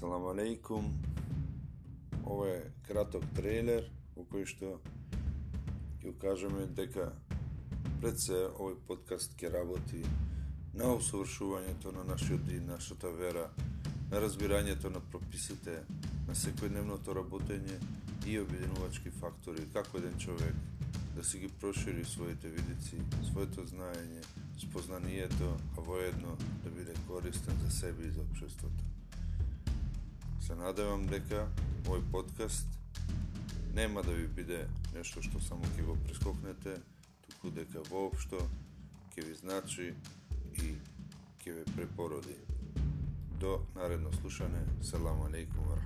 Салам алейкум. Ова е краток трейлер во кој што ќе кажеме дека пред се овој подкаст ќе работи на усовршувањето на нашиот дин, нашата вера, на разбирањето на прописите, на секојдневното работење и обединувачки фактори, како еден човек да си ги прошири своите видици, своето знаење, спознанието, а воедно да биде користен за себе и за обществото. Се надевам дека овој подкаст нема да ви биде нешто што само ќе го прескокнете, туку дека воопшто ќе ви значи и ќе ве препороди. До наредно слушање. салам алейкум ва